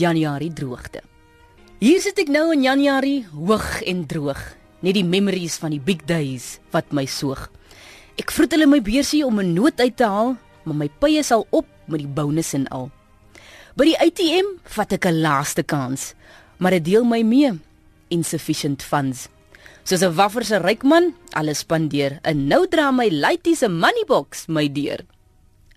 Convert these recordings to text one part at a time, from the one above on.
Januarie droogte. Hier sit ek nou in Januarie, hoog en droog. Net die memories van die big days wat my soog. Ek vroet hulle my beursie om 'n noot uit te haal, maar my pye sal op met die bonus en al. By die ATM vat ek 'n laaste kans, maar dit deel my mee insufficient funds. Soos 'n waffer se ryk man, alles spandeer. En nou dra my laaitie se moneybox my deur.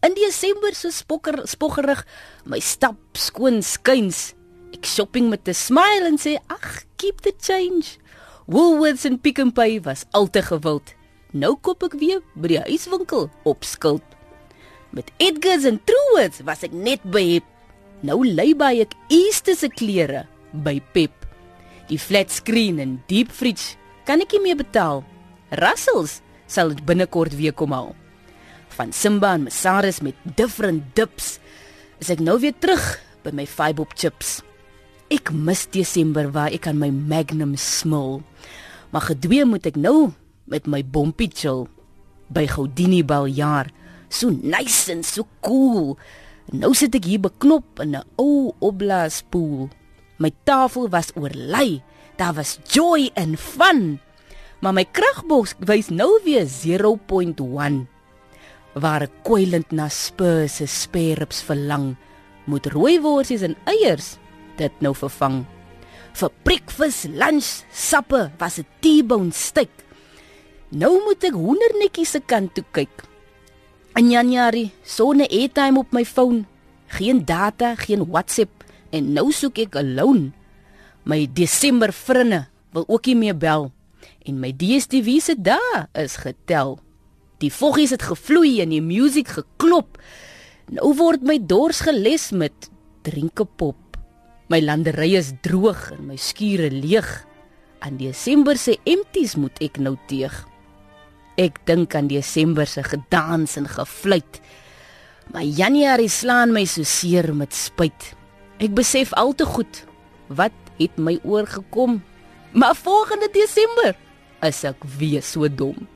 In Desember so spokker spoggerig, my stap skoon skuins. Ek shopping met 'n smile en sê, "Ag, keep the change." Woolworths en Pick n Pay was al te gewild. Nou koop ek weer by die huiswinkel op skuld. Met Edgars en Truworths was ek net by Nou lei by ek Easter se klere by Pep. Die flat screen en deep fridge kan ek nie meer betaal. Russells sal dit binnekort weer kom haal. Van Simba en Masaris met different dips is ek nou weer terug by my five bob chips. Ek mis Desember waar ek aan my Magnum smil. Maar gedwee moet ek nou met my bompie chill by Goudini baljaar. So nice en so cool. Nou sit ek hier beknop in 'n ou opblaaspoel. My tafel was oorlei. Daar was joy en fun. Maar my kragbos wys nou weer 0.1. Waar ek kwylend na Spurs se sperps verlang, moet rooiworsies en eiers dit nou vervang. Vir breakfast, lunch, sappe was 'n T-bone steak. Nou moet ek hoendernetjies se kant toe kyk. In Januarie, sonne airtime op my foon, geen data, geen WhatsApp en nou soek ek alone. My Desember vriende wil ook nie meer bel en my DStv se dae is getel. Die voggies het gevloei en die musiek geklop. Nou word my dors geles met drinkepop. My landery is droog en my skure leeg. Aan Desember se empties moet ek nou teeg. Ek dink aan Desember se gedans en gefluit. Maar Januarie slaan my so seer met spyt. Ek besef al te goed wat het my oorgekom. Maar volgende Desember is ek weer so dom.